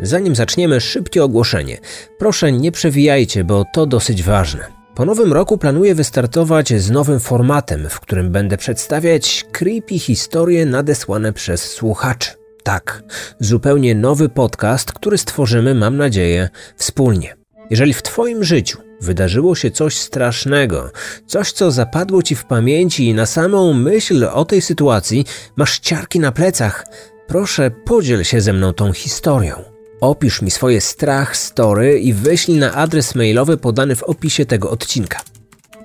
Zanim zaczniemy, szybkie ogłoszenie. Proszę nie przewijajcie, bo to dosyć ważne. Po nowym roku planuję wystartować z nowym formatem, w którym będę przedstawiać creepy historie nadesłane przez słuchaczy. Tak, zupełnie nowy podcast, który stworzymy, mam nadzieję, wspólnie. Jeżeli w Twoim życiu wydarzyło się coś strasznego, coś co zapadło Ci w pamięci i na samą myśl o tej sytuacji masz ciarki na plecach, proszę podziel się ze mną tą historią. Opisz mi swoje strach, story i wyślij na adres mailowy podany w opisie tego odcinka.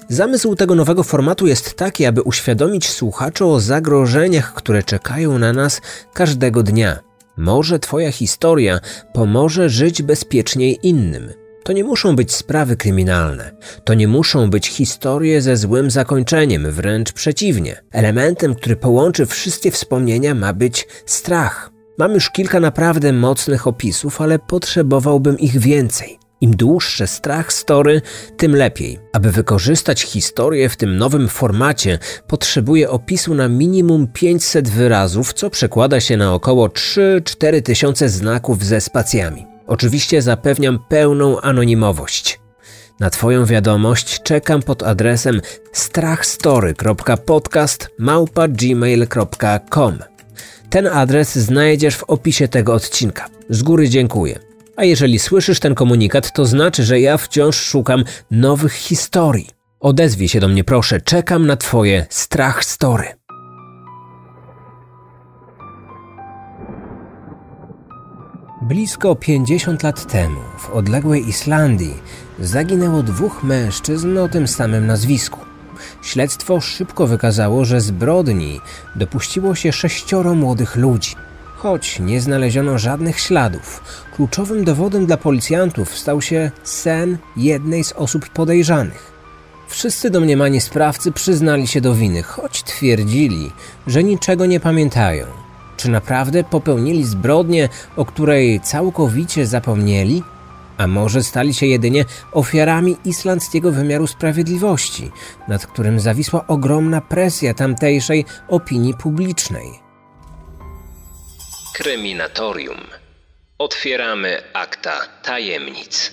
Zamysł tego nowego formatu jest taki, aby uświadomić słuchaczy o zagrożeniach, które czekają na nas każdego dnia. Może Twoja historia pomoże żyć bezpieczniej innym. To nie muszą być sprawy kryminalne. To nie muszą być historie ze złym zakończeniem, wręcz przeciwnie. Elementem, który połączy wszystkie wspomnienia, ma być strach. Mam już kilka naprawdę mocnych opisów, ale potrzebowałbym ich więcej. Im dłuższe strach story, tym lepiej. Aby wykorzystać historię w tym nowym formacie, potrzebuję opisu na minimum 500 wyrazów, co przekłada się na około 3-4 tysiące znaków ze spacjami. Oczywiście zapewniam pełną anonimowość. Na Twoją wiadomość czekam pod adresem strachstory.podcast.gmail.com Ten adres znajdziesz w opisie tego odcinka. Z góry dziękuję. A jeżeli słyszysz ten komunikat, to znaczy, że ja wciąż szukam nowych historii. Odezwij się do mnie proszę, czekam na Twoje strach story. Blisko 50 lat temu w odległej Islandii zaginęło dwóch mężczyzn o tym samym nazwisku. Śledztwo szybko wykazało, że zbrodni dopuściło się sześcioro młodych ludzi. Choć nie znaleziono żadnych śladów, kluczowym dowodem dla policjantów stał się sen jednej z osób podejrzanych. Wszyscy domniemani sprawcy przyznali się do winy, choć twierdzili, że niczego nie pamiętają. Czy naprawdę popełnili zbrodnię, o której całkowicie zapomnieli? A może stali się jedynie ofiarami islandzkiego wymiaru sprawiedliwości, nad którym zawisła ogromna presja tamtejszej opinii publicznej? Kryminatorium. Otwieramy akta tajemnic.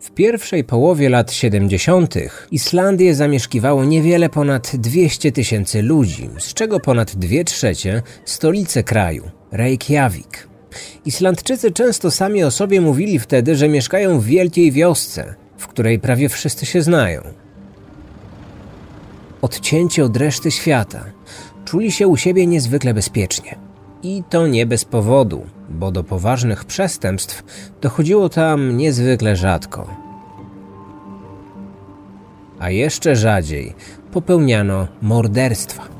W pierwszej połowie lat 70. Islandię zamieszkiwało niewiele ponad 200 tysięcy ludzi, z czego ponad dwie trzecie stolice kraju Reykjavik. Islandczycy często sami o sobie mówili wtedy, że mieszkają w wielkiej wiosce, w której prawie wszyscy się znają. Odcięci od reszty świata, czuli się u siebie niezwykle bezpiecznie. I to nie bez powodu, bo do poważnych przestępstw dochodziło tam niezwykle rzadko. A jeszcze rzadziej popełniano morderstwa.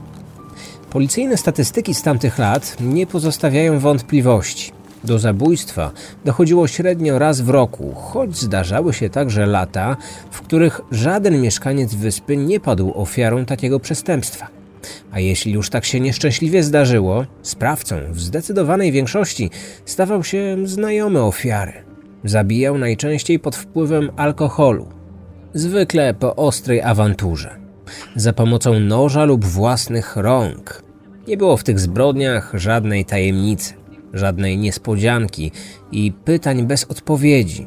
Policyjne statystyki z tamtych lat nie pozostawiają wątpliwości. Do zabójstwa dochodziło średnio raz w roku, choć zdarzały się także lata, w których żaden mieszkaniec wyspy nie padł ofiarą takiego przestępstwa. A jeśli już tak się nieszczęśliwie zdarzyło, sprawcą w zdecydowanej większości stawał się znajomy ofiary. Zabijał najczęściej pod wpływem alkoholu, zwykle po ostrej awanturze, za pomocą noża lub własnych rąk. Nie było w tych zbrodniach żadnej tajemnicy, żadnej niespodzianki i pytań bez odpowiedzi.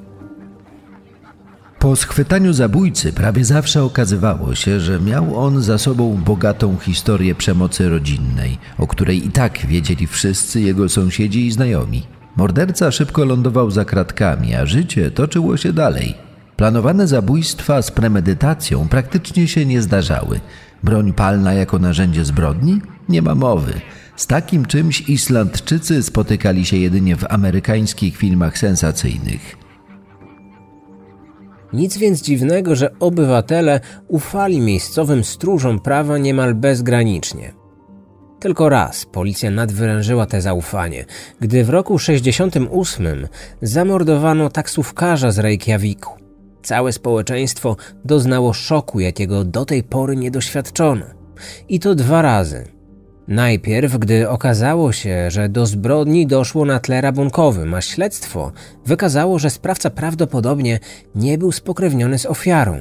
Po schwytaniu zabójcy prawie zawsze okazywało się, że miał on za sobą bogatą historię przemocy rodzinnej, o której i tak wiedzieli wszyscy jego sąsiedzi i znajomi. Morderca szybko lądował za kratkami, a życie toczyło się dalej. Planowane zabójstwa z premedytacją praktycznie się nie zdarzały. Broń palna jako narzędzie zbrodni? Nie ma mowy. Z takim czymś Islandczycy spotykali się jedynie w amerykańskich filmach sensacyjnych. Nic więc dziwnego, że obywatele ufali miejscowym stróżom prawa niemal bezgranicznie. Tylko raz policja nadwyrężyła te zaufanie, gdy w roku 68 zamordowano taksówkarza z Reykjaviku. Całe społeczeństwo doznało szoku, jakiego do tej pory nie doświadczono. I to dwa razy – Najpierw, gdy okazało się, że do zbrodni doszło na tle rabunkowym, a śledztwo wykazało, że sprawca prawdopodobnie nie był spokrewniony z ofiarą.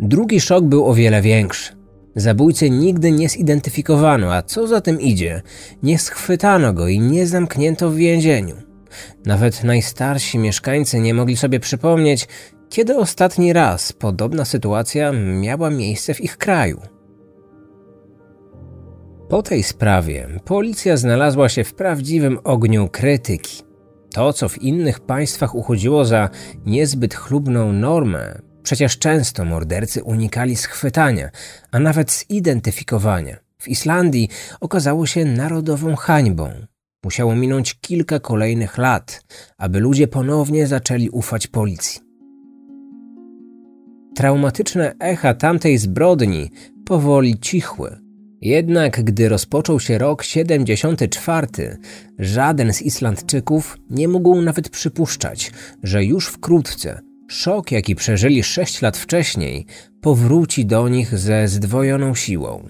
Drugi szok był o wiele większy. Zabójcy nigdy nie zidentyfikowano, a co za tym idzie, nie schwytano go i nie zamknięto w więzieniu. Nawet najstarsi mieszkańcy nie mogli sobie przypomnieć, kiedy ostatni raz podobna sytuacja miała miejsce w ich kraju. Po tej sprawie policja znalazła się w prawdziwym ogniu krytyki. To, co w innych państwach uchodziło za niezbyt chlubną normę, przecież często mordercy unikali schwytania, a nawet zidentyfikowania. W Islandii okazało się narodową hańbą. Musiało minąć kilka kolejnych lat, aby ludzie ponownie zaczęli ufać policji. Traumatyczne echa tamtej zbrodni powoli cichły. Jednak gdy rozpoczął się rok 74, żaden z Islandczyków nie mógł nawet przypuszczać, że już wkrótce szok, jaki przeżyli sześć lat wcześniej, powróci do nich ze zdwojoną siłą.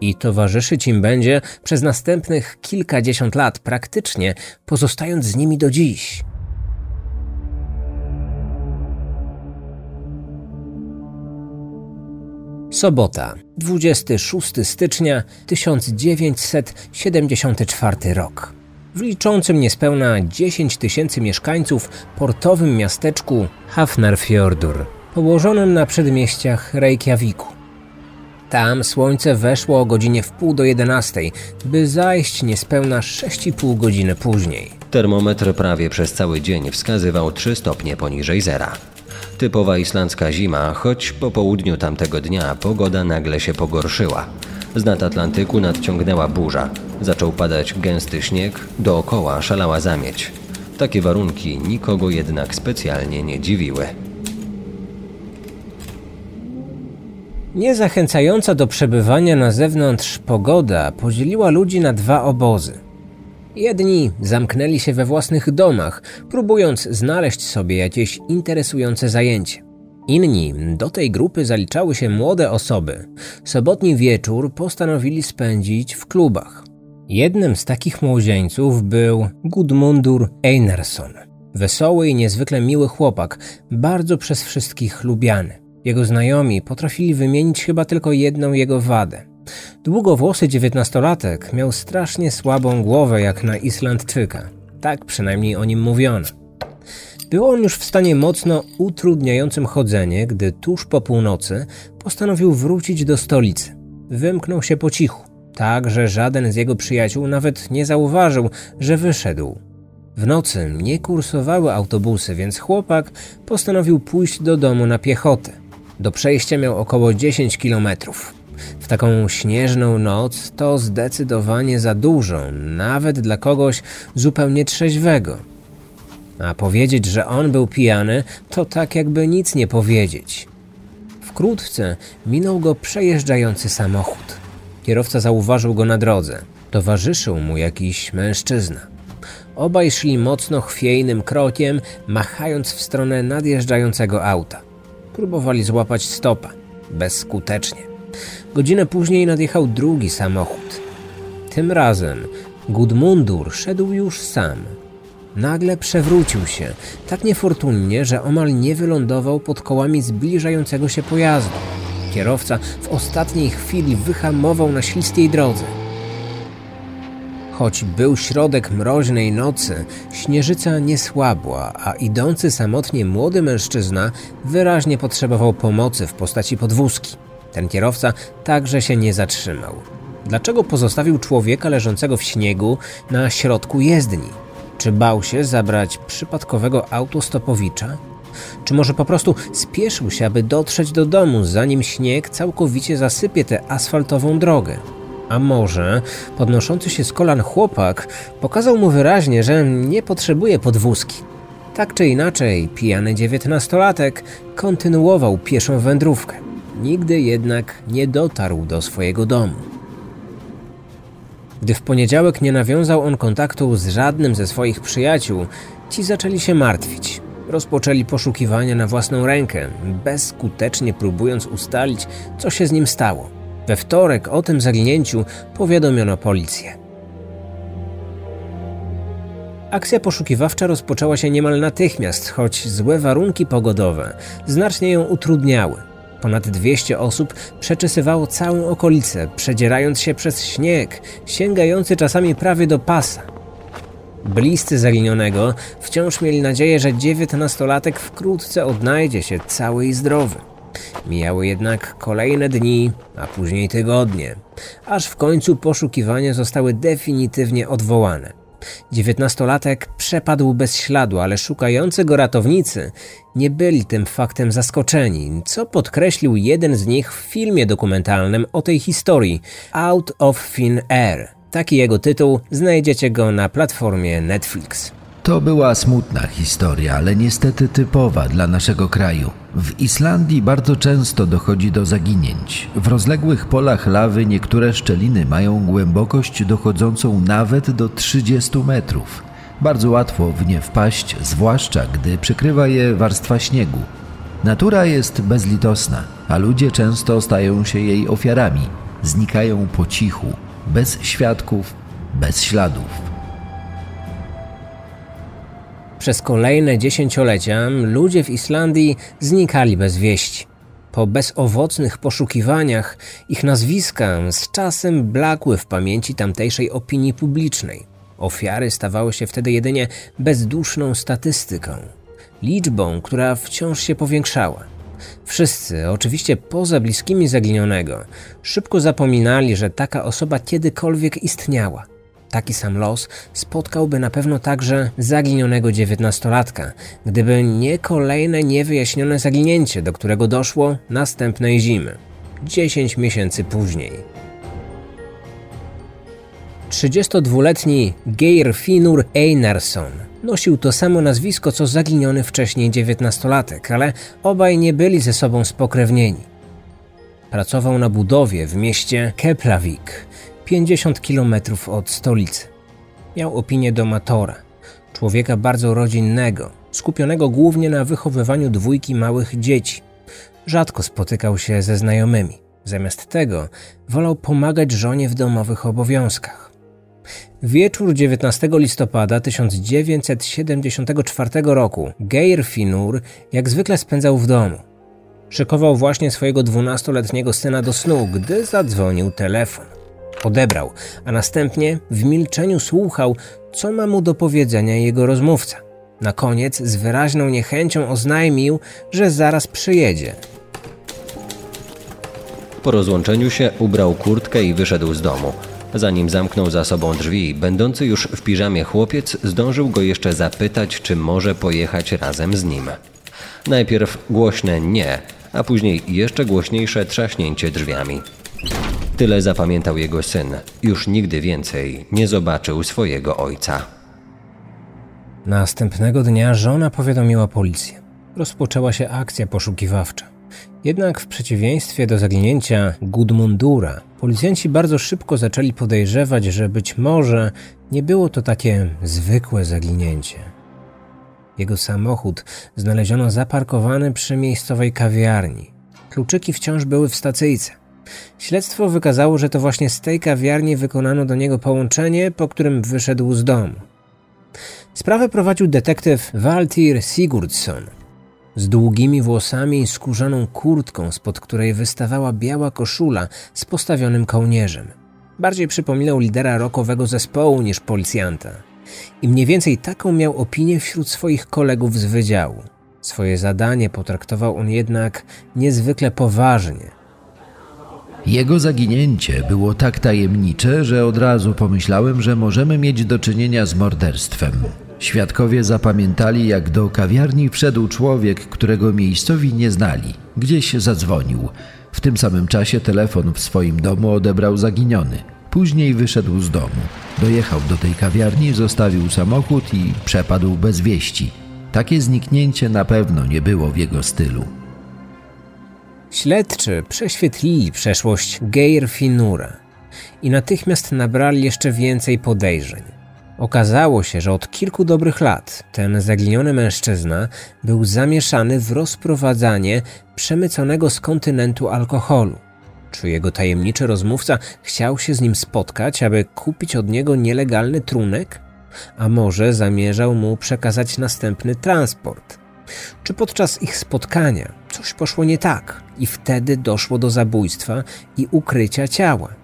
I towarzyszyć im będzie przez następnych kilkadziesiąt lat, praktycznie pozostając z nimi do dziś. Sobota, 26 stycznia 1974 rok. W liczącym niespełna 10 tysięcy mieszkańców portowym miasteczku Hafnarfjordur, położonym na przedmieściach Reykjaviku. Tam słońce weszło o godzinie w pół do 11, by zajść niespełna 6,5 godziny później. Termometr prawie przez cały dzień wskazywał 3 stopnie poniżej zera. Typowa islandzka zima, choć po południu tamtego dnia pogoda nagle się pogorszyła. Z nad Atlantyku nadciągnęła burza. Zaczął padać gęsty śnieg, dookoła szalała zamieć. Takie warunki nikogo jednak specjalnie nie dziwiły. Niezachęcająca do przebywania na zewnątrz pogoda podzieliła ludzi na dwa obozy. Jedni zamknęli się we własnych domach, próbując znaleźć sobie jakieś interesujące zajęcie. Inni do tej grupy zaliczały się młode osoby. Sobotni wieczór postanowili spędzić w klubach. Jednym z takich młodzieńców był Gudmundur Einarsson. Wesoły i niezwykle miły chłopak, bardzo przez wszystkich lubiany. Jego znajomi potrafili wymienić chyba tylko jedną jego wadę. Długowłosy dziewiętnastolatek miał strasznie słabą głowę jak na Islandczyka. Tak przynajmniej o nim mówiono. Był on już w stanie mocno utrudniającym chodzenie, gdy tuż po północy postanowił wrócić do stolicy. Wymknął się po cichu, tak że żaden z jego przyjaciół nawet nie zauważył, że wyszedł. W nocy nie kursowały autobusy, więc chłopak postanowił pójść do domu na piechotę. Do przejścia miał około 10 kilometrów. W taką śnieżną noc to zdecydowanie za dużo, nawet dla kogoś zupełnie trzeźwego. A powiedzieć, że on był pijany, to tak jakby nic nie powiedzieć. Wkrótce minął go przejeżdżający samochód. Kierowca zauważył go na drodze. Towarzyszył mu jakiś mężczyzna. Obaj szli mocno chwiejnym krokiem, machając w stronę nadjeżdżającego auta. Próbowali złapać stopa. Bezskutecznie. Godzinę później nadjechał drugi samochód. Tym razem Gudmundur szedł już sam. Nagle przewrócił się, tak niefortunnie, że omal nie wylądował pod kołami zbliżającego się pojazdu. Kierowca w ostatniej chwili wyhamował na śliskiej drodze. Choć był środek mroźnej nocy, śnieżyca nie słabła, a idący samotnie młody mężczyzna wyraźnie potrzebował pomocy w postaci podwózki. Ten kierowca także się nie zatrzymał. Dlaczego pozostawił człowieka leżącego w śniegu na środku jezdni? Czy bał się zabrać przypadkowego autostopowicza? Czy może po prostu spieszył się, aby dotrzeć do domu, zanim śnieg całkowicie zasypie tę asfaltową drogę? A może podnoszący się z kolan chłopak pokazał mu wyraźnie, że nie potrzebuje podwózki. Tak czy inaczej, pijany dziewiętnastolatek kontynuował pieszą wędrówkę. Nigdy jednak nie dotarł do swojego domu. Gdy w poniedziałek nie nawiązał on kontaktu z żadnym ze swoich przyjaciół, ci zaczęli się martwić. Rozpoczęli poszukiwania na własną rękę, bezskutecznie próbując ustalić, co się z nim stało. We wtorek o tym zaginięciu powiadomiono policję. Akcja poszukiwawcza rozpoczęła się niemal natychmiast, choć złe warunki pogodowe znacznie ją utrudniały. Ponad 200 osób przeczesywało całą okolicę, przedzierając się przez śnieg, sięgający czasami prawie do pasa. Bliscy zaginionego wciąż mieli nadzieję, że dziewiętnastolatek wkrótce odnajdzie się cały i zdrowy. Mijały jednak kolejne dni, a później tygodnie, aż w końcu poszukiwania zostały definitywnie odwołane. Dziewiętnastolatek przepadł bez śladu, ale szukający go ratownicy nie byli tym faktem zaskoczeni, co podkreślił jeden z nich w filmie dokumentalnym o tej historii Out of Thin Air. Taki jego tytuł, znajdziecie go na platformie Netflix. To była smutna historia, ale niestety typowa dla naszego kraju. W Islandii bardzo często dochodzi do zaginięć. W rozległych polach lawy niektóre szczeliny mają głębokość dochodzącą nawet do 30 metrów. Bardzo łatwo w nie wpaść, zwłaszcza gdy przykrywa je warstwa śniegu. Natura jest bezlitosna, a ludzie często stają się jej ofiarami. Znikają po cichu, bez świadków, bez śladów. Przez kolejne dziesięciolecia ludzie w Islandii znikali bez wieści. Po bezowocnych poszukiwaniach ich nazwiska z czasem blakły w pamięci tamtejszej opinii publicznej. Ofiary stawały się wtedy jedynie bezduszną statystyką, liczbą, która wciąż się powiększała. Wszyscy, oczywiście poza bliskimi zaginionego, szybko zapominali, że taka osoba kiedykolwiek istniała. Taki sam los spotkałby na pewno także zaginionego dziewiętnastolatka, gdyby nie kolejne niewyjaśnione zaginięcie, do którego doszło następnej zimy, 10 miesięcy później. 32-letni Geir Finur Einarsson nosił to samo nazwisko co zaginiony wcześniej dziewiętnastolatek, ale obaj nie byli ze sobą spokrewnieni. Pracował na budowie w mieście Keplavik, 50 km od stolicy. Miał opinię domatora, człowieka bardzo rodzinnego, skupionego głównie na wychowywaniu dwójki małych dzieci. Rzadko spotykał się ze znajomymi. Zamiast tego wolał pomagać żonie w domowych obowiązkach. Wieczór 19 listopada 1974 roku Geir Finur jak zwykle spędzał w domu. Szykował właśnie swojego dwunastoletniego syna do snu, gdy zadzwonił telefon. Odebrał, a następnie w milczeniu słuchał, co ma mu do powiedzenia jego rozmówca. Na koniec z wyraźną niechęcią oznajmił, że zaraz przyjedzie. Po rozłączeniu się ubrał kurtkę i wyszedł z domu. Zanim zamknął za sobą drzwi, będący już w piżamie chłopiec zdążył go jeszcze zapytać, czy może pojechać razem z nim. Najpierw głośne nie, a później jeszcze głośniejsze trzaśnięcie drzwiami. Tyle zapamiętał jego syn. Już nigdy więcej nie zobaczył swojego ojca. Następnego dnia żona powiadomiła policję. Rozpoczęła się akcja poszukiwawcza. Jednak w przeciwieństwie do zaginięcia Gudmundura, policjanci bardzo szybko zaczęli podejrzewać, że być może nie było to takie zwykłe zaginięcie. Jego samochód znaleziono zaparkowany przy miejscowej kawiarni. Kluczyki wciąż były w stacyjce. Śledztwo wykazało, że to właśnie z tej kawiarni wykonano do niego połączenie, po którym wyszedł z domu. Sprawę prowadził detektyw Waltir Sigurdsson. Z długimi włosami i skórzaną kurtką, spod której wystawała biała koszula z postawionym kołnierzem. Bardziej przypominał lidera rokowego zespołu niż policjanta. I mniej więcej taką miał opinię wśród swoich kolegów z wydziału. Swoje zadanie potraktował on jednak niezwykle poważnie – jego zaginięcie było tak tajemnicze, że od razu pomyślałem, że możemy mieć do czynienia z morderstwem. Świadkowie zapamiętali, jak do kawiarni wszedł człowiek, którego miejscowi nie znali. Gdzieś zadzwonił. W tym samym czasie telefon w swoim domu odebrał zaginiony. Później wyszedł z domu. Dojechał do tej kawiarni, zostawił samochód i przepadł bez wieści. Takie zniknięcie na pewno nie było w jego stylu. Śledczy prześwietlili przeszłość Geir Finura i natychmiast nabrali jeszcze więcej podejrzeń. Okazało się, że od kilku dobrych lat ten zaginiony mężczyzna był zamieszany w rozprowadzanie przemyconego z kontynentu alkoholu. Czy jego tajemniczy rozmówca chciał się z nim spotkać, aby kupić od niego nielegalny trunek? A może zamierzał mu przekazać następny transport? Czy podczas ich spotkania coś poszło nie tak i wtedy doszło do zabójstwa i ukrycia ciała?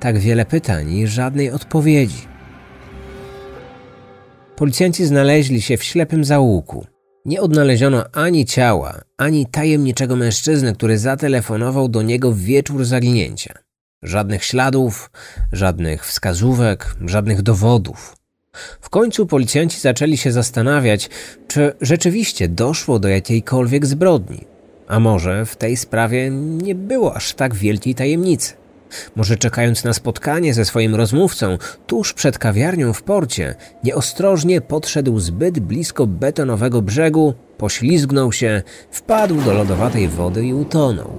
Tak wiele pytań i żadnej odpowiedzi. Policjanci znaleźli się w ślepym zaułku. Nie odnaleziono ani ciała, ani tajemniczego mężczyzny, który zatelefonował do niego w wieczór zaginięcia. Żadnych śladów, żadnych wskazówek, żadnych dowodów. W końcu policjanci zaczęli się zastanawiać, czy rzeczywiście doszło do jakiejkolwiek zbrodni. A może w tej sprawie nie było aż tak wielkiej tajemnicy. Może czekając na spotkanie ze swoim rozmówcą tuż przed kawiarnią w porcie, nieostrożnie podszedł zbyt blisko betonowego brzegu, poślizgnął się, wpadł do lodowatej wody i utonął.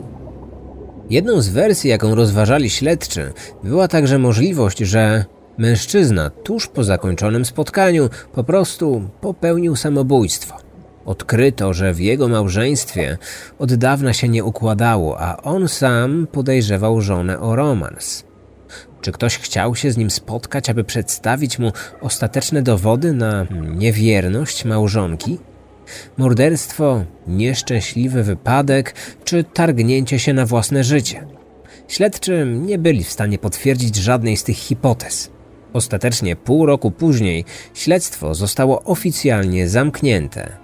Jedną z wersji, jaką rozważali śledczy, była także możliwość, że mężczyzna tuż po zakończonym spotkaniu po prostu popełnił samobójstwo. Odkryto, że w jego małżeństwie od dawna się nie układało, a on sam podejrzewał żonę o romans. Czy ktoś chciał się z nim spotkać, aby przedstawić mu ostateczne dowody na niewierność małżonki? Morderstwo, nieszczęśliwy wypadek czy targnięcie się na własne życie? Śledczy nie byli w stanie potwierdzić żadnej z tych hipotez. Ostatecznie pół roku później śledztwo zostało oficjalnie zamknięte.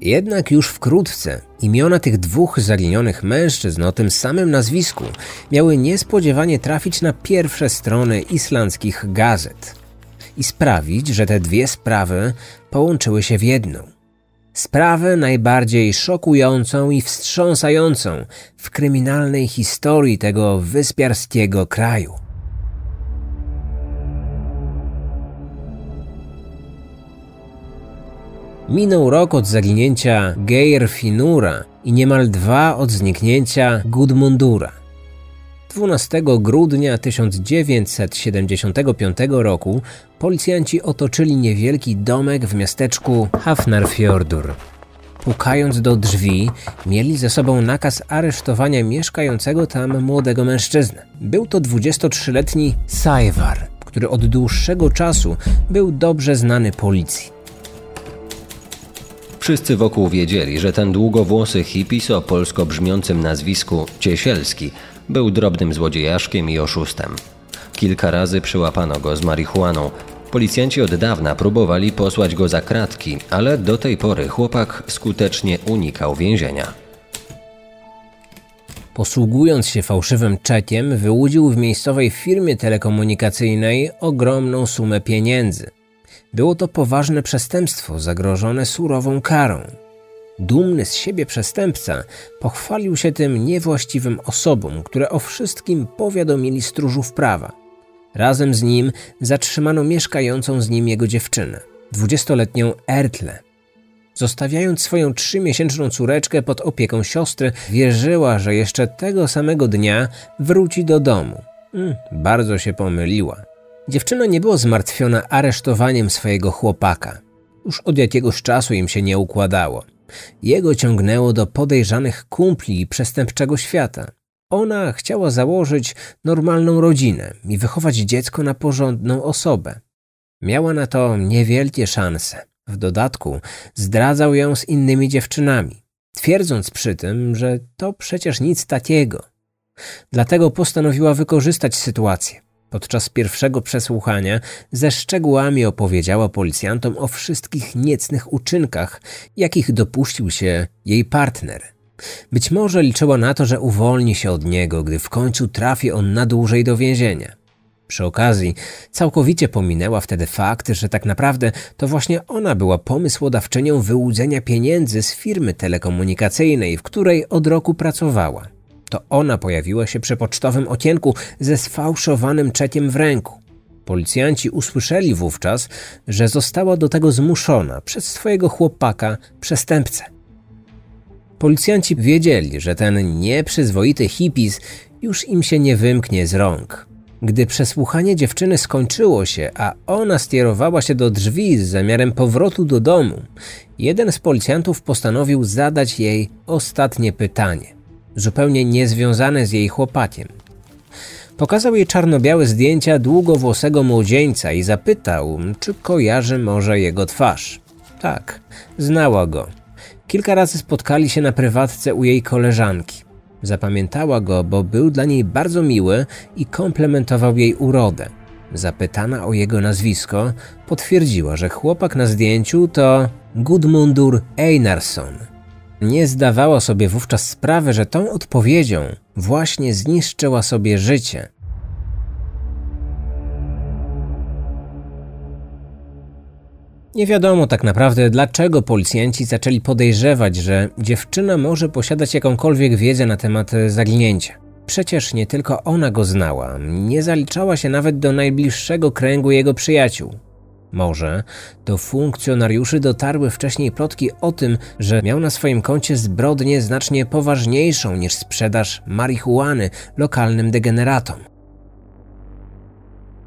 Jednak już wkrótce imiona tych dwóch zaginionych mężczyzn o tym samym nazwisku miały niespodziewanie trafić na pierwsze strony islandzkich gazet i sprawić, że te dwie sprawy połączyły się w jedną. Sprawę najbardziej szokującą i wstrząsającą w kryminalnej historii tego wyspiarskiego kraju. Minął rok od zaginięcia Geirfinura i niemal dwa od zniknięcia Gudmundura. 12 grudnia 1975 roku policjanci otoczyli niewielki domek w miasteczku Hafnarfjordur. Pukając do drzwi, mieli ze sobą nakaz aresztowania mieszkającego tam młodego mężczyzny. Był to 23-letni Sajwar, który od dłuższego czasu był dobrze znany policji. Wszyscy wokół wiedzieli, że ten długowłosy hipis o polsko brzmiącym nazwisku Ciesielski był drobnym złodziejaszkiem i oszustem. Kilka razy przyłapano go z marihuaną. Policjanci od dawna próbowali posłać go za kratki, ale do tej pory chłopak skutecznie unikał więzienia. Posługując się fałszywym czekiem, wyłudził w miejscowej firmie telekomunikacyjnej ogromną sumę pieniędzy – było to poważne przestępstwo zagrożone surową karą. Dumny z siebie przestępca pochwalił się tym niewłaściwym osobom, które o wszystkim powiadomili stróżów prawa. Razem z nim zatrzymano mieszkającą z nim jego dziewczynę, dwudziestoletnią Ertle. Zostawiając swoją trzymiesięczną córeczkę pod opieką siostry, wierzyła, że jeszcze tego samego dnia wróci do domu. Mm, bardzo się pomyliła. Dziewczyna nie była zmartwiona aresztowaniem swojego chłopaka. Już od jakiegoś czasu im się nie układało. Jego ciągnęło do podejrzanych kumpli i przestępczego świata. Ona chciała założyć normalną rodzinę i wychować dziecko na porządną osobę. Miała na to niewielkie szanse. W dodatku zdradzał ją z innymi dziewczynami, twierdząc przy tym, że to przecież nic takiego. Dlatego postanowiła wykorzystać sytuację. Podczas pierwszego przesłuchania ze szczegółami opowiedziała policjantom o wszystkich niecnych uczynkach, jakich dopuścił się jej partner. Być może liczyła na to, że uwolni się od niego, gdy w końcu trafi on na dłużej do więzienia. Przy okazji całkowicie pominęła wtedy fakt, że tak naprawdę to właśnie ona była pomysłodawczynią wyłudzenia pieniędzy z firmy telekomunikacyjnej, w której od roku pracowała. To ona pojawiła się przy pocztowym okienku ze sfałszowanym czekiem w ręku. Policjanci usłyszeli wówczas, że została do tego zmuszona przez swojego chłopaka, przestępcę. Policjanci wiedzieli, że ten nieprzyzwoity hipis już im się nie wymknie z rąk. Gdy przesłuchanie dziewczyny skończyło się, a ona skierowała się do drzwi z zamiarem powrotu do domu, jeden z policjantów postanowił zadać jej ostatnie pytanie zupełnie niezwiązane z jej chłopakiem. Pokazał jej czarno-białe zdjęcia długowłosego młodzieńca i zapytał, czy kojarzy może jego twarz. Tak, znała go. Kilka razy spotkali się na prywatce u jej koleżanki. Zapamiętała go, bo był dla niej bardzo miły i komplementował jej urodę. Zapytana o jego nazwisko, potwierdziła, że chłopak na zdjęciu to Gudmundur Einarsson. Nie zdawała sobie wówczas sprawy, że tą odpowiedzią właśnie zniszczyła sobie życie. Nie wiadomo tak naprawdę, dlaczego policjanci zaczęli podejrzewać, że dziewczyna może posiadać jakąkolwiek wiedzę na temat zaginięcia. Przecież nie tylko ona go znała, nie zaliczała się nawet do najbliższego kręgu jego przyjaciół. Może do funkcjonariuszy dotarły wcześniej plotki o tym, że miał na swoim koncie zbrodnię znacznie poważniejszą niż sprzedaż marihuany lokalnym degeneratom.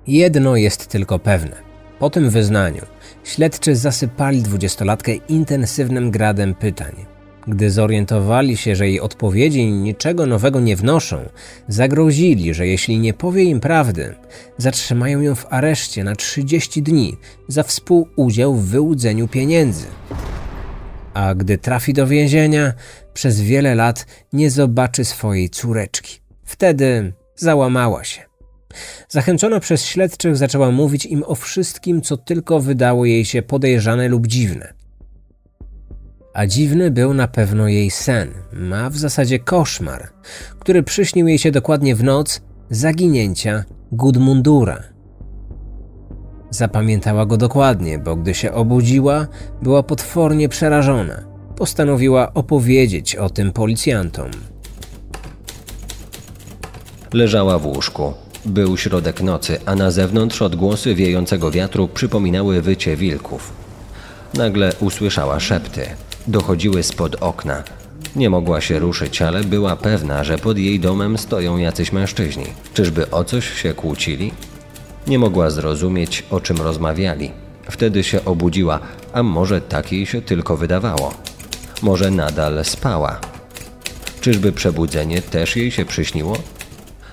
Jedno jest tylko pewne. Po tym wyznaniu śledczy zasypali dwudziestolatkę intensywnym gradem pytań. Gdy zorientowali się, że jej odpowiedzi niczego nowego nie wnoszą, zagrozili, że jeśli nie powie im prawdy, zatrzymają ją w areszcie na 30 dni za współudział w wyłudzeniu pieniędzy. A gdy trafi do więzienia, przez wiele lat nie zobaczy swojej córeczki. Wtedy załamała się. Zachęcona przez śledczych zaczęła mówić im o wszystkim, co tylko wydało jej się podejrzane lub dziwne a dziwny był na pewno jej sen, a w zasadzie koszmar, który przyśnił jej się dokładnie w noc zaginięcia Gudmundura. Zapamiętała go dokładnie, bo gdy się obudziła, była potwornie przerażona. Postanowiła opowiedzieć o tym policjantom. Leżała w łóżku. Był środek nocy, a na zewnątrz odgłosy wiejącego wiatru przypominały wycie wilków. Nagle usłyszała szepty dochodziły spod okna. Nie mogła się ruszyć, ale była pewna, że pod jej domem stoją jacyś mężczyźni. Czyżby o coś się kłócili? Nie mogła zrozumieć, o czym rozmawiali. Wtedy się obudziła, a może tak jej się tylko wydawało. Może nadal spała. Czyżby przebudzenie też jej się przyśniło?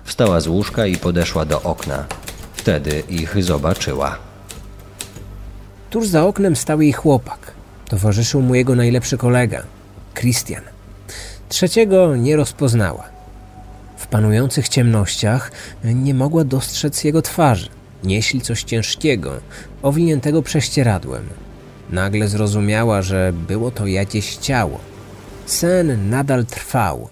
Wstała z łóżka i podeszła do okna. Wtedy ich zobaczyła. Tuż za oknem stał jej chłopak. Towarzyszył mu jego najlepszy kolega, Christian. Trzeciego nie rozpoznała. W panujących ciemnościach nie mogła dostrzec jego twarzy. Nieśli coś ciężkiego, owiniętego prześcieradłem. Nagle zrozumiała, że było to jakieś ciało. Sen nadal trwał,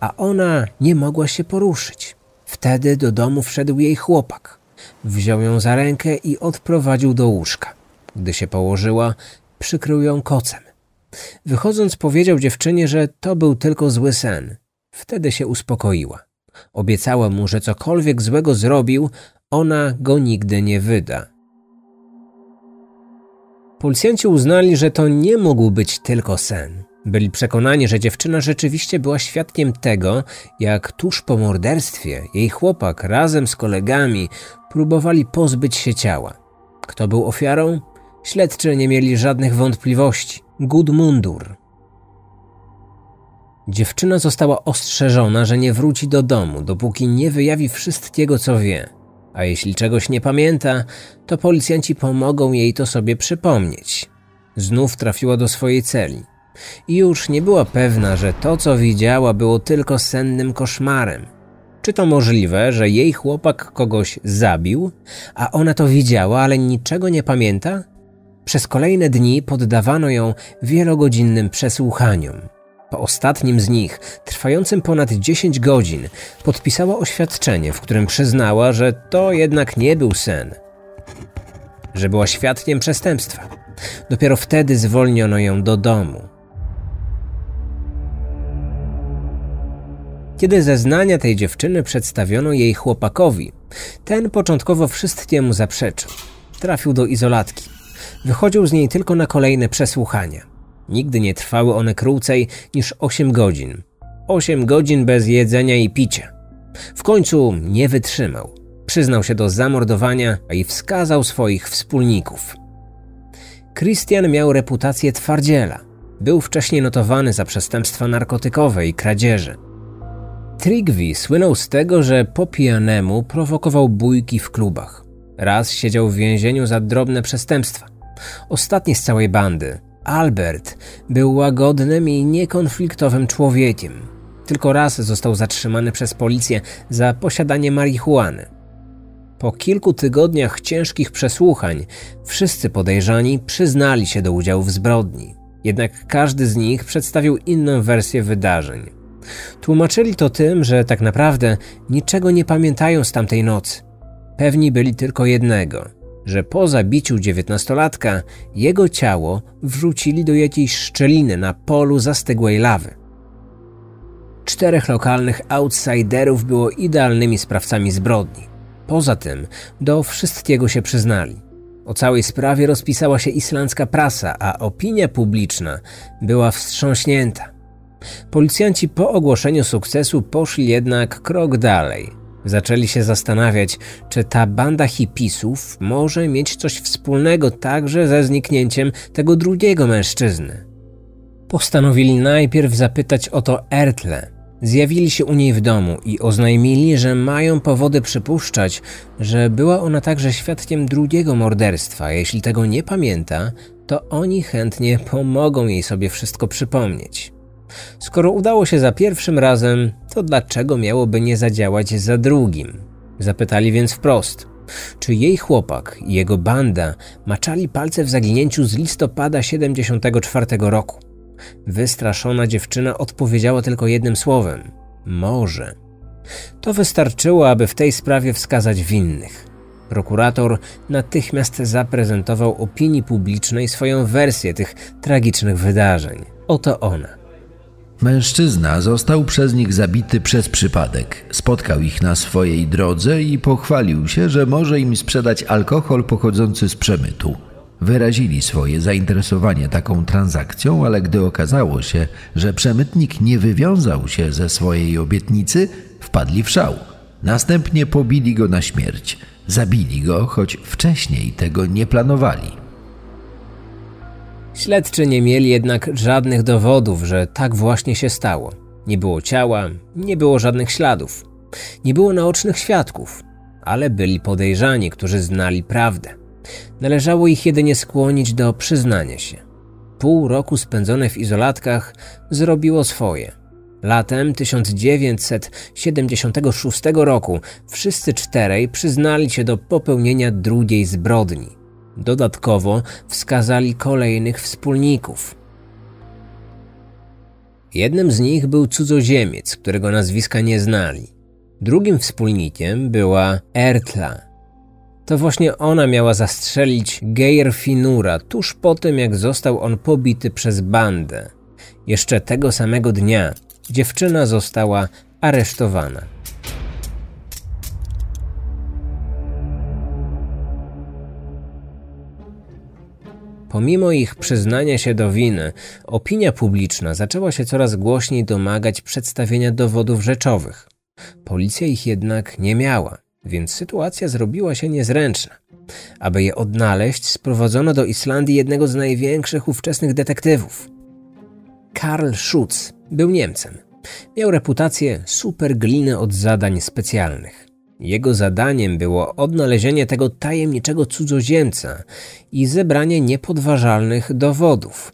a ona nie mogła się poruszyć. Wtedy do domu wszedł jej chłopak. Wziął ją za rękę i odprowadził do łóżka. Gdy się położyła, przykrył ją kocem. Wychodząc powiedział dziewczynie, że to był tylko zły sen. Wtedy się uspokoiła. Obiecała mu, że cokolwiek złego zrobił, ona go nigdy nie wyda. Policjanci uznali, że to nie mógł być tylko sen. Byli przekonani, że dziewczyna rzeczywiście była świadkiem tego, jak tuż po morderstwie jej chłopak razem z kolegami próbowali pozbyć się ciała. Kto był ofiarą? Śledczy nie mieli żadnych wątpliwości. Gudmundur. Dziewczyna została ostrzeżona, że nie wróci do domu, dopóki nie wyjawi wszystkiego, co wie. A jeśli czegoś nie pamięta, to policjanci pomogą jej to sobie przypomnieć. Znów trafiła do swojej celi. I już nie była pewna, że to, co widziała, było tylko sennym koszmarem. Czy to możliwe, że jej chłopak kogoś zabił, a ona to widziała, ale niczego nie pamięta? Przez kolejne dni poddawano ją wielogodzinnym przesłuchaniom. Po ostatnim z nich, trwającym ponad 10 godzin, podpisała oświadczenie, w którym przyznała, że to jednak nie był sen, że była świadkiem przestępstwa. Dopiero wtedy zwolniono ją do domu. Kiedy zeznania tej dziewczyny przedstawiono jej chłopakowi, ten początkowo wszystkiemu zaprzeczył. Trafił do izolatki. Wychodził z niej tylko na kolejne przesłuchania. Nigdy nie trwały one krócej niż 8 godzin. 8 godzin bez jedzenia i picia. W końcu nie wytrzymał. Przyznał się do zamordowania i wskazał swoich wspólników. Christian miał reputację twardziela. Był wcześniej notowany za przestępstwa narkotykowe i kradzieże. Trigvi słynął z tego, że po pijanemu prowokował bójki w klubach. Raz siedział w więzieniu za drobne przestępstwa. Ostatni z całej bandy, Albert, był łagodnym i niekonfliktowym człowiekiem. Tylko raz został zatrzymany przez policję za posiadanie marihuany. Po kilku tygodniach ciężkich przesłuchań wszyscy podejrzani przyznali się do udziału w zbrodni. Jednak każdy z nich przedstawił inną wersję wydarzeń. Tłumaczyli to tym, że tak naprawdę niczego nie pamiętają z tamtej nocy. Pewni byli tylko jednego, że po zabiciu dziewiętnastolatka jego ciało wrzucili do jakiejś szczeliny na polu zastygłej lawy. Czterech lokalnych outsiderów było idealnymi sprawcami zbrodni. Poza tym do wszystkiego się przyznali. O całej sprawie rozpisała się islandzka prasa, a opinia publiczna była wstrząśnięta. Policjanci po ogłoszeniu sukcesu poszli jednak krok dalej. Zaczęli się zastanawiać, czy ta banda hipisów może mieć coś wspólnego także ze zniknięciem tego drugiego mężczyzny. Postanowili najpierw zapytać o to Ertle. Zjawili się u niej w domu i oznajmili, że mają powody przypuszczać, że była ona także świadkiem drugiego morderstwa. Jeśli tego nie pamięta, to oni chętnie pomogą jej sobie wszystko przypomnieć. Skoro udało się za pierwszym razem, to dlaczego miałoby nie zadziałać za drugim? Zapytali więc wprost. Czy jej chłopak i jego banda maczali palce w zaginięciu z listopada 74 roku? Wystraszona dziewczyna odpowiedziała tylko jednym słowem: może. To wystarczyło, aby w tej sprawie wskazać winnych. Prokurator natychmiast zaprezentował opinii publicznej swoją wersję tych tragicznych wydarzeń. Oto ona. Mężczyzna został przez nich zabity przez przypadek. Spotkał ich na swojej drodze i pochwalił się, że może im sprzedać alkohol pochodzący z przemytu. Wyrazili swoje zainteresowanie taką transakcją, ale gdy okazało się, że przemytnik nie wywiązał się ze swojej obietnicy, wpadli w szał. Następnie pobili go na śmierć. Zabili go, choć wcześniej tego nie planowali. Śledczy nie mieli jednak żadnych dowodów, że tak właśnie się stało. Nie było ciała, nie było żadnych śladów, nie było naocznych świadków, ale byli podejrzani, którzy znali prawdę. Należało ich jedynie skłonić do przyznania się. Pół roku spędzone w izolatkach zrobiło swoje. Latem 1976 roku wszyscy czterej przyznali się do popełnienia drugiej zbrodni. Dodatkowo wskazali kolejnych wspólników. Jednym z nich był cudzoziemiec, którego nazwiska nie znali. Drugim wspólnikiem była Ertla. To właśnie ona miała zastrzelić Geir Finura tuż po tym, jak został on pobity przez bandę. Jeszcze tego samego dnia dziewczyna została aresztowana. Pomimo ich przyznania się do winy, opinia publiczna zaczęła się coraz głośniej domagać przedstawienia dowodów rzeczowych. Policja ich jednak nie miała, więc sytuacja zrobiła się niezręczna. Aby je odnaleźć, sprowadzono do Islandii jednego z największych ówczesnych detektywów. Karl Schutz był Niemcem. Miał reputację supergliny od zadań specjalnych. Jego zadaniem było odnalezienie tego tajemniczego cudzoziemca i zebranie niepodważalnych dowodów.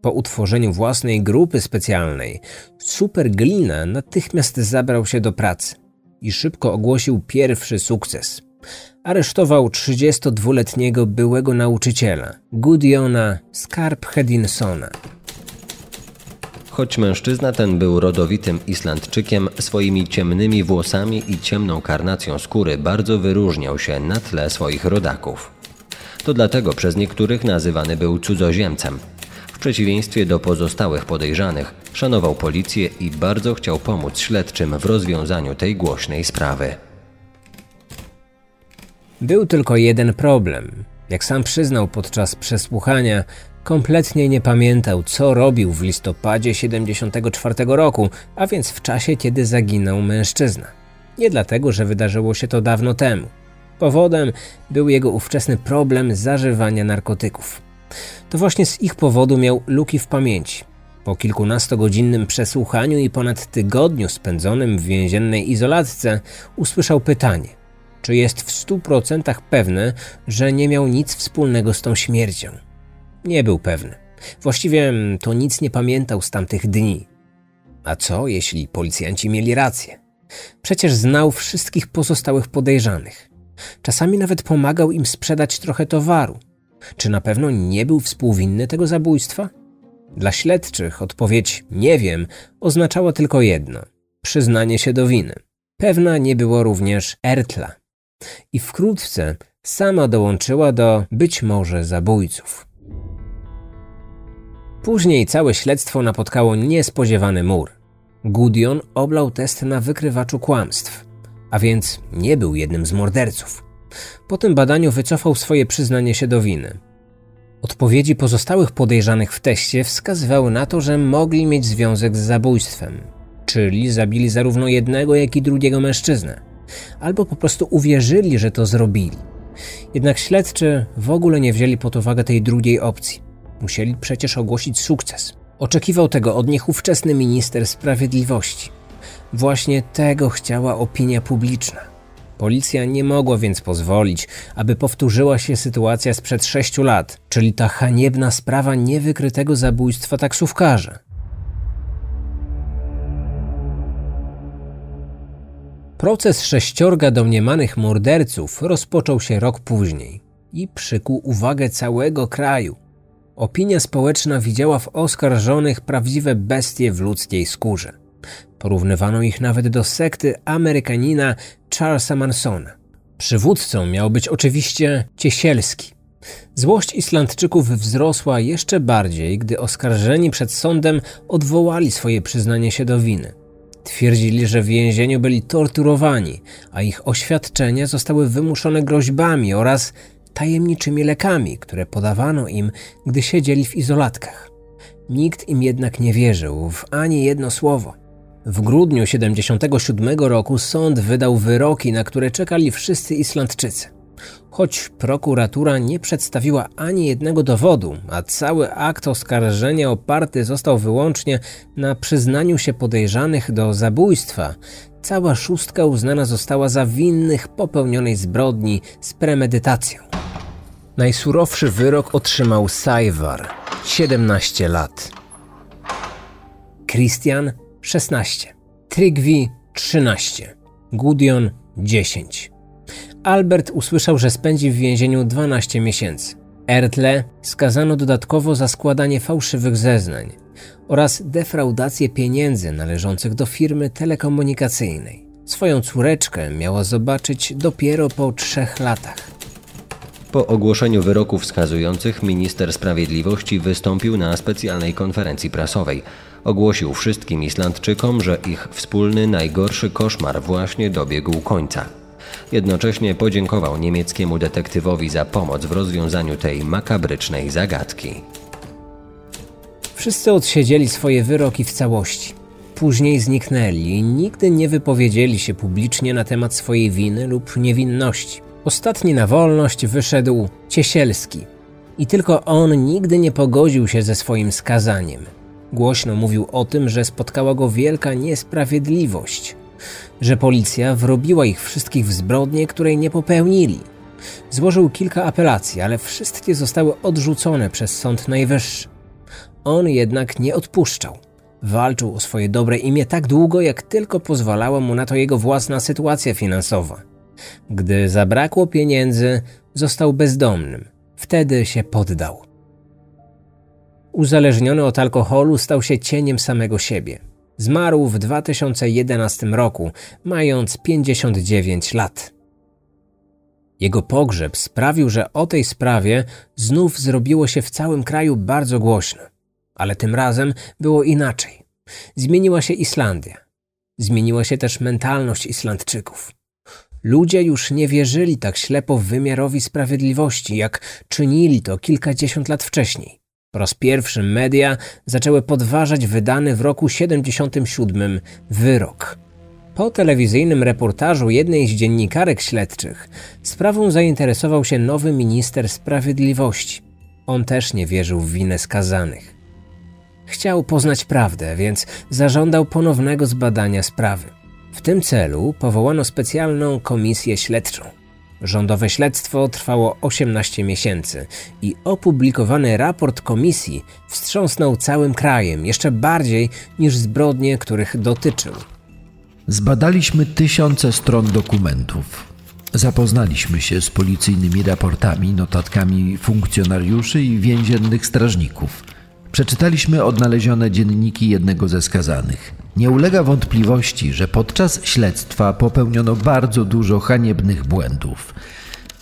Po utworzeniu własnej grupy specjalnej, Superglina natychmiast zabrał się do pracy i szybko ogłosił pierwszy sukces. Aresztował 32-letniego byłego nauczyciela, Gudiona Skarphedinsona. Choć mężczyzna ten był rodowitym Islandczykiem, swoimi ciemnymi włosami i ciemną karnacją skóry bardzo wyróżniał się na tle swoich rodaków. To dlatego przez niektórych nazywany był cudzoziemcem. W przeciwieństwie do pozostałych podejrzanych, szanował policję i bardzo chciał pomóc śledczym w rozwiązaniu tej głośnej sprawy. Był tylko jeden problem. Jak sam przyznał podczas przesłuchania, Kompletnie nie pamiętał, co robił w listopadzie 74 roku, a więc w czasie, kiedy zaginął mężczyzna. Nie dlatego, że wydarzyło się to dawno temu. Powodem był jego ówczesny problem zażywania narkotyków. To właśnie z ich powodu miał luki w pamięci. Po kilkunastogodzinnym przesłuchaniu i ponad tygodniu spędzonym w więziennej izolatce usłyszał pytanie: czy jest w stu procentach pewny, że nie miał nic wspólnego z tą śmiercią? Nie był pewny. Właściwie to nic nie pamiętał z tamtych dni. A co, jeśli policjanci mieli rację? Przecież znał wszystkich pozostałych podejrzanych. Czasami nawet pomagał im sprzedać trochę towaru. Czy na pewno nie był współwinny tego zabójstwa? Dla śledczych odpowiedź nie wiem oznaczała tylko jedno przyznanie się do winy. Pewna nie było również Ertla. I wkrótce sama dołączyła do być może zabójców. Później całe śledztwo napotkało niespodziewany mur. Gudion oblał test na wykrywaczu kłamstw, a więc nie był jednym z morderców. Po tym badaniu wycofał swoje przyznanie się do winy. Odpowiedzi pozostałych podejrzanych w teście wskazywały na to, że mogli mieć związek z zabójstwem, czyli zabili zarówno jednego, jak i drugiego mężczyznę, albo po prostu uwierzyli, że to zrobili. Jednak śledczy w ogóle nie wzięli pod uwagę tej drugiej opcji. Musieli przecież ogłosić sukces. Oczekiwał tego od nich ówczesny minister sprawiedliwości. Właśnie tego chciała opinia publiczna. Policja nie mogła więc pozwolić, aby powtórzyła się sytuacja sprzed sześciu lat, czyli ta haniebna sprawa niewykrytego zabójstwa taksówkarza. Proces sześciorga domniemanych morderców rozpoczął się rok później i przykuł uwagę całego kraju. Opinia społeczna widziała w oskarżonych prawdziwe bestie w ludzkiej skórze. Porównywano ich nawet do sekty Amerykanina Charlesa Mansona. Przywódcą miał być oczywiście Ciesielski. Złość Islandczyków wzrosła jeszcze bardziej, gdy oskarżeni przed sądem odwołali swoje przyznanie się do winy. Twierdzili, że w więzieniu byli torturowani, a ich oświadczenia zostały wymuszone groźbami oraz tajemniczymi lekami, które podawano im, gdy siedzieli w izolatkach. Nikt im jednak nie wierzył w ani jedno słowo. W grudniu 77 roku sąd wydał wyroki, na które czekali wszyscy Islandczycy. Choć prokuratura nie przedstawiła ani jednego dowodu, a cały akt oskarżenia oparty został wyłącznie na przyznaniu się podejrzanych do zabójstwa, cała szóstka uznana została za winnych popełnionej zbrodni z premedytacją. Najsurowszy wyrok otrzymał Sajwar 17 lat. Christian 16, Trygvi 13, Gudion 10. Albert usłyszał, że spędzi w więzieniu 12 miesięcy. Ertle skazano dodatkowo za składanie fałszywych zeznań oraz defraudację pieniędzy należących do firmy telekomunikacyjnej. Swoją córeczkę miała zobaczyć dopiero po trzech latach. Po ogłoszeniu wyroków wskazujących minister sprawiedliwości wystąpił na specjalnej konferencji prasowej. Ogłosił wszystkim Islandczykom, że ich wspólny najgorszy koszmar właśnie dobiegł końca. Jednocześnie podziękował niemieckiemu detektywowi za pomoc w rozwiązaniu tej makabrycznej zagadki. Wszyscy odsiedzieli swoje wyroki w całości. Później zniknęli i nigdy nie wypowiedzieli się publicznie na temat swojej winy lub niewinności. Ostatni na wolność wyszedł Ciesielski i tylko on nigdy nie pogodził się ze swoim skazaniem. Głośno mówił o tym, że spotkała go wielka niesprawiedliwość, że policja wrobiła ich wszystkich w zbrodnie, której nie popełnili. Złożył kilka apelacji, ale wszystkie zostały odrzucone przez Sąd Najwyższy. On jednak nie odpuszczał. Walczył o swoje dobre imię tak długo, jak tylko pozwalała mu na to jego własna sytuacja finansowa. Gdy zabrakło pieniędzy, został bezdomnym. Wtedy się poddał. Uzależniony od alkoholu stał się cieniem samego siebie. Zmarł w 2011 roku, mając 59 lat. Jego pogrzeb sprawił, że o tej sprawie znów zrobiło się w całym kraju bardzo głośno. Ale tym razem było inaczej. Zmieniła się Islandia. Zmieniła się też mentalność Islandczyków. Ludzie już nie wierzyli tak ślepo wymiarowi sprawiedliwości, jak czynili to kilkadziesiąt lat wcześniej. Po raz pierwszy media zaczęły podważać wydany w roku 77 wyrok. Po telewizyjnym reportażu jednej z dziennikarek śledczych sprawą zainteresował się nowy minister sprawiedliwości. On też nie wierzył w winę skazanych. Chciał poznać prawdę, więc zażądał ponownego zbadania sprawy. W tym celu powołano specjalną komisję śledczą. Rządowe śledztwo trwało 18 miesięcy i opublikowany raport komisji wstrząsnął całym krajem jeszcze bardziej niż zbrodnie, których dotyczył. Zbadaliśmy tysiące stron dokumentów. Zapoznaliśmy się z policyjnymi raportami, notatkami funkcjonariuszy i więziennych strażników. Przeczytaliśmy odnalezione dzienniki jednego ze skazanych. Nie ulega wątpliwości, że podczas śledztwa popełniono bardzo dużo haniebnych błędów.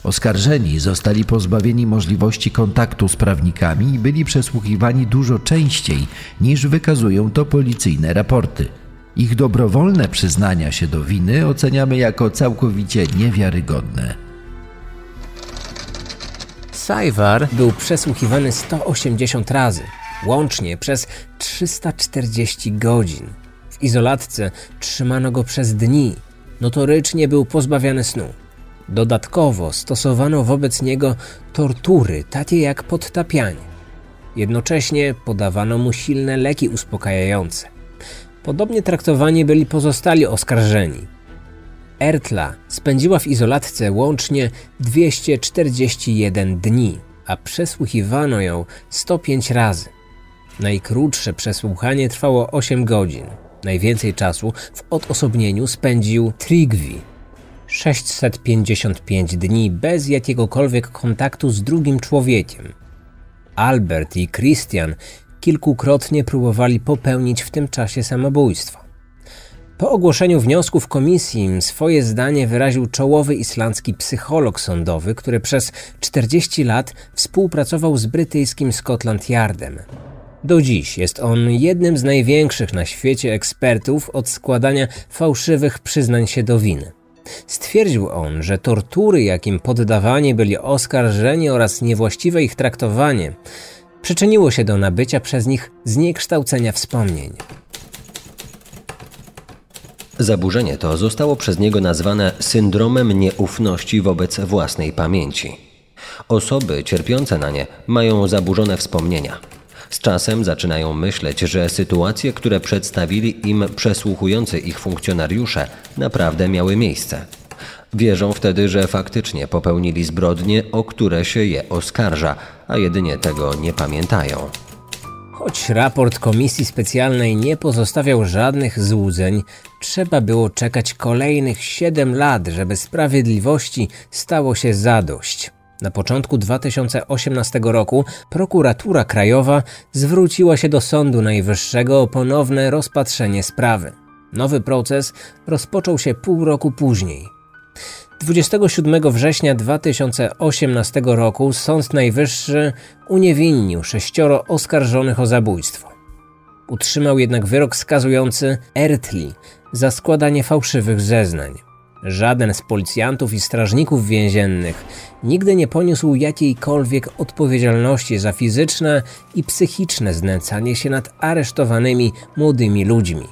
Oskarżeni zostali pozbawieni możliwości kontaktu z prawnikami i byli przesłuchiwani dużo częściej niż wykazują to policyjne raporty. Ich dobrowolne przyznania się do winy oceniamy jako całkowicie niewiarygodne. Sajwar był przesłuchiwany 180 razy, łącznie przez 340 godzin. W izolatce trzymano go przez dni. Notorycznie był pozbawiany snu. Dodatkowo stosowano wobec niego tortury, takie jak podtapianie. Jednocześnie podawano mu silne leki uspokajające. Podobnie traktowani byli pozostali oskarżeni. Ertla spędziła w izolatce łącznie 241 dni, a przesłuchiwano ją 105 razy. Najkrótsze przesłuchanie trwało 8 godzin. Najwięcej czasu w odosobnieniu spędził Trigvi. 655 dni bez jakiegokolwiek kontaktu z drugim człowiekiem. Albert i Christian kilkukrotnie próbowali popełnić w tym czasie samobójstwo. Po ogłoszeniu wniosków komisji swoje zdanie wyraził czołowy islandzki psycholog sądowy, który przez 40 lat współpracował z brytyjskim Scotland Yardem. Do dziś jest on jednym z największych na świecie ekspertów od składania fałszywych przyznań się do winy. Stwierdził on, że tortury, jakim poddawani byli oskarżeni oraz niewłaściwe ich traktowanie, przyczyniło się do nabycia przez nich zniekształcenia wspomnień. Zaburzenie to zostało przez niego nazwane syndromem nieufności wobec własnej pamięci. Osoby cierpiące na nie mają zaburzone wspomnienia. Z czasem zaczynają myśleć, że sytuacje, które przedstawili im przesłuchujący ich funkcjonariusze, naprawdę miały miejsce. Wierzą wtedy, że faktycznie popełnili zbrodnie, o które się je oskarża, a jedynie tego nie pamiętają. Choć raport komisji specjalnej nie pozostawiał żadnych złudzeń, trzeba było czekać kolejnych 7 lat, żeby sprawiedliwości stało się zadość. Na początku 2018 roku prokuratura krajowa zwróciła się do Sądu Najwyższego o ponowne rozpatrzenie sprawy. Nowy proces rozpoczął się pół roku później. 27 września 2018 roku Sąd Najwyższy uniewinnił sześcioro oskarżonych o zabójstwo. Utrzymał jednak wyrok skazujący Ertli za składanie fałszywych zeznań. Żaden z policjantów i strażników więziennych nigdy nie poniósł jakiejkolwiek odpowiedzialności za fizyczne i psychiczne znęcanie się nad aresztowanymi młodymi ludźmi.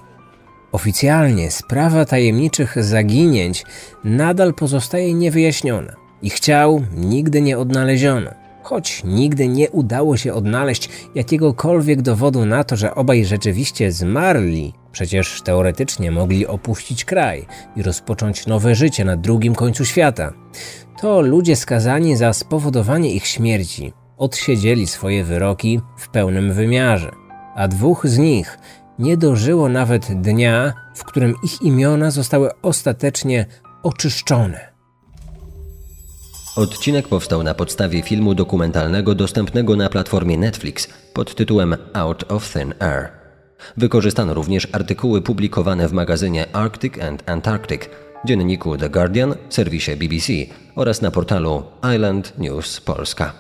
Oficjalnie sprawa tajemniczych zaginięć nadal pozostaje niewyjaśniona. Ich ciał nigdy nie odnaleziono. Choć nigdy nie udało się odnaleźć jakiegokolwiek dowodu na to, że obaj rzeczywiście zmarli, przecież teoretycznie mogli opuścić kraj i rozpocząć nowe życie na drugim końcu świata, to ludzie skazani za spowodowanie ich śmierci odsiedzieli swoje wyroki w pełnym wymiarze, a dwóch z nich nie dożyło nawet dnia, w którym ich imiona zostały ostatecznie oczyszczone. Odcinek powstał na podstawie filmu dokumentalnego dostępnego na platformie Netflix pod tytułem Out of Thin Air. Wykorzystano również artykuły publikowane w magazynie Arctic and Antarctic, dzienniku The Guardian, serwisie BBC oraz na portalu Island News Polska.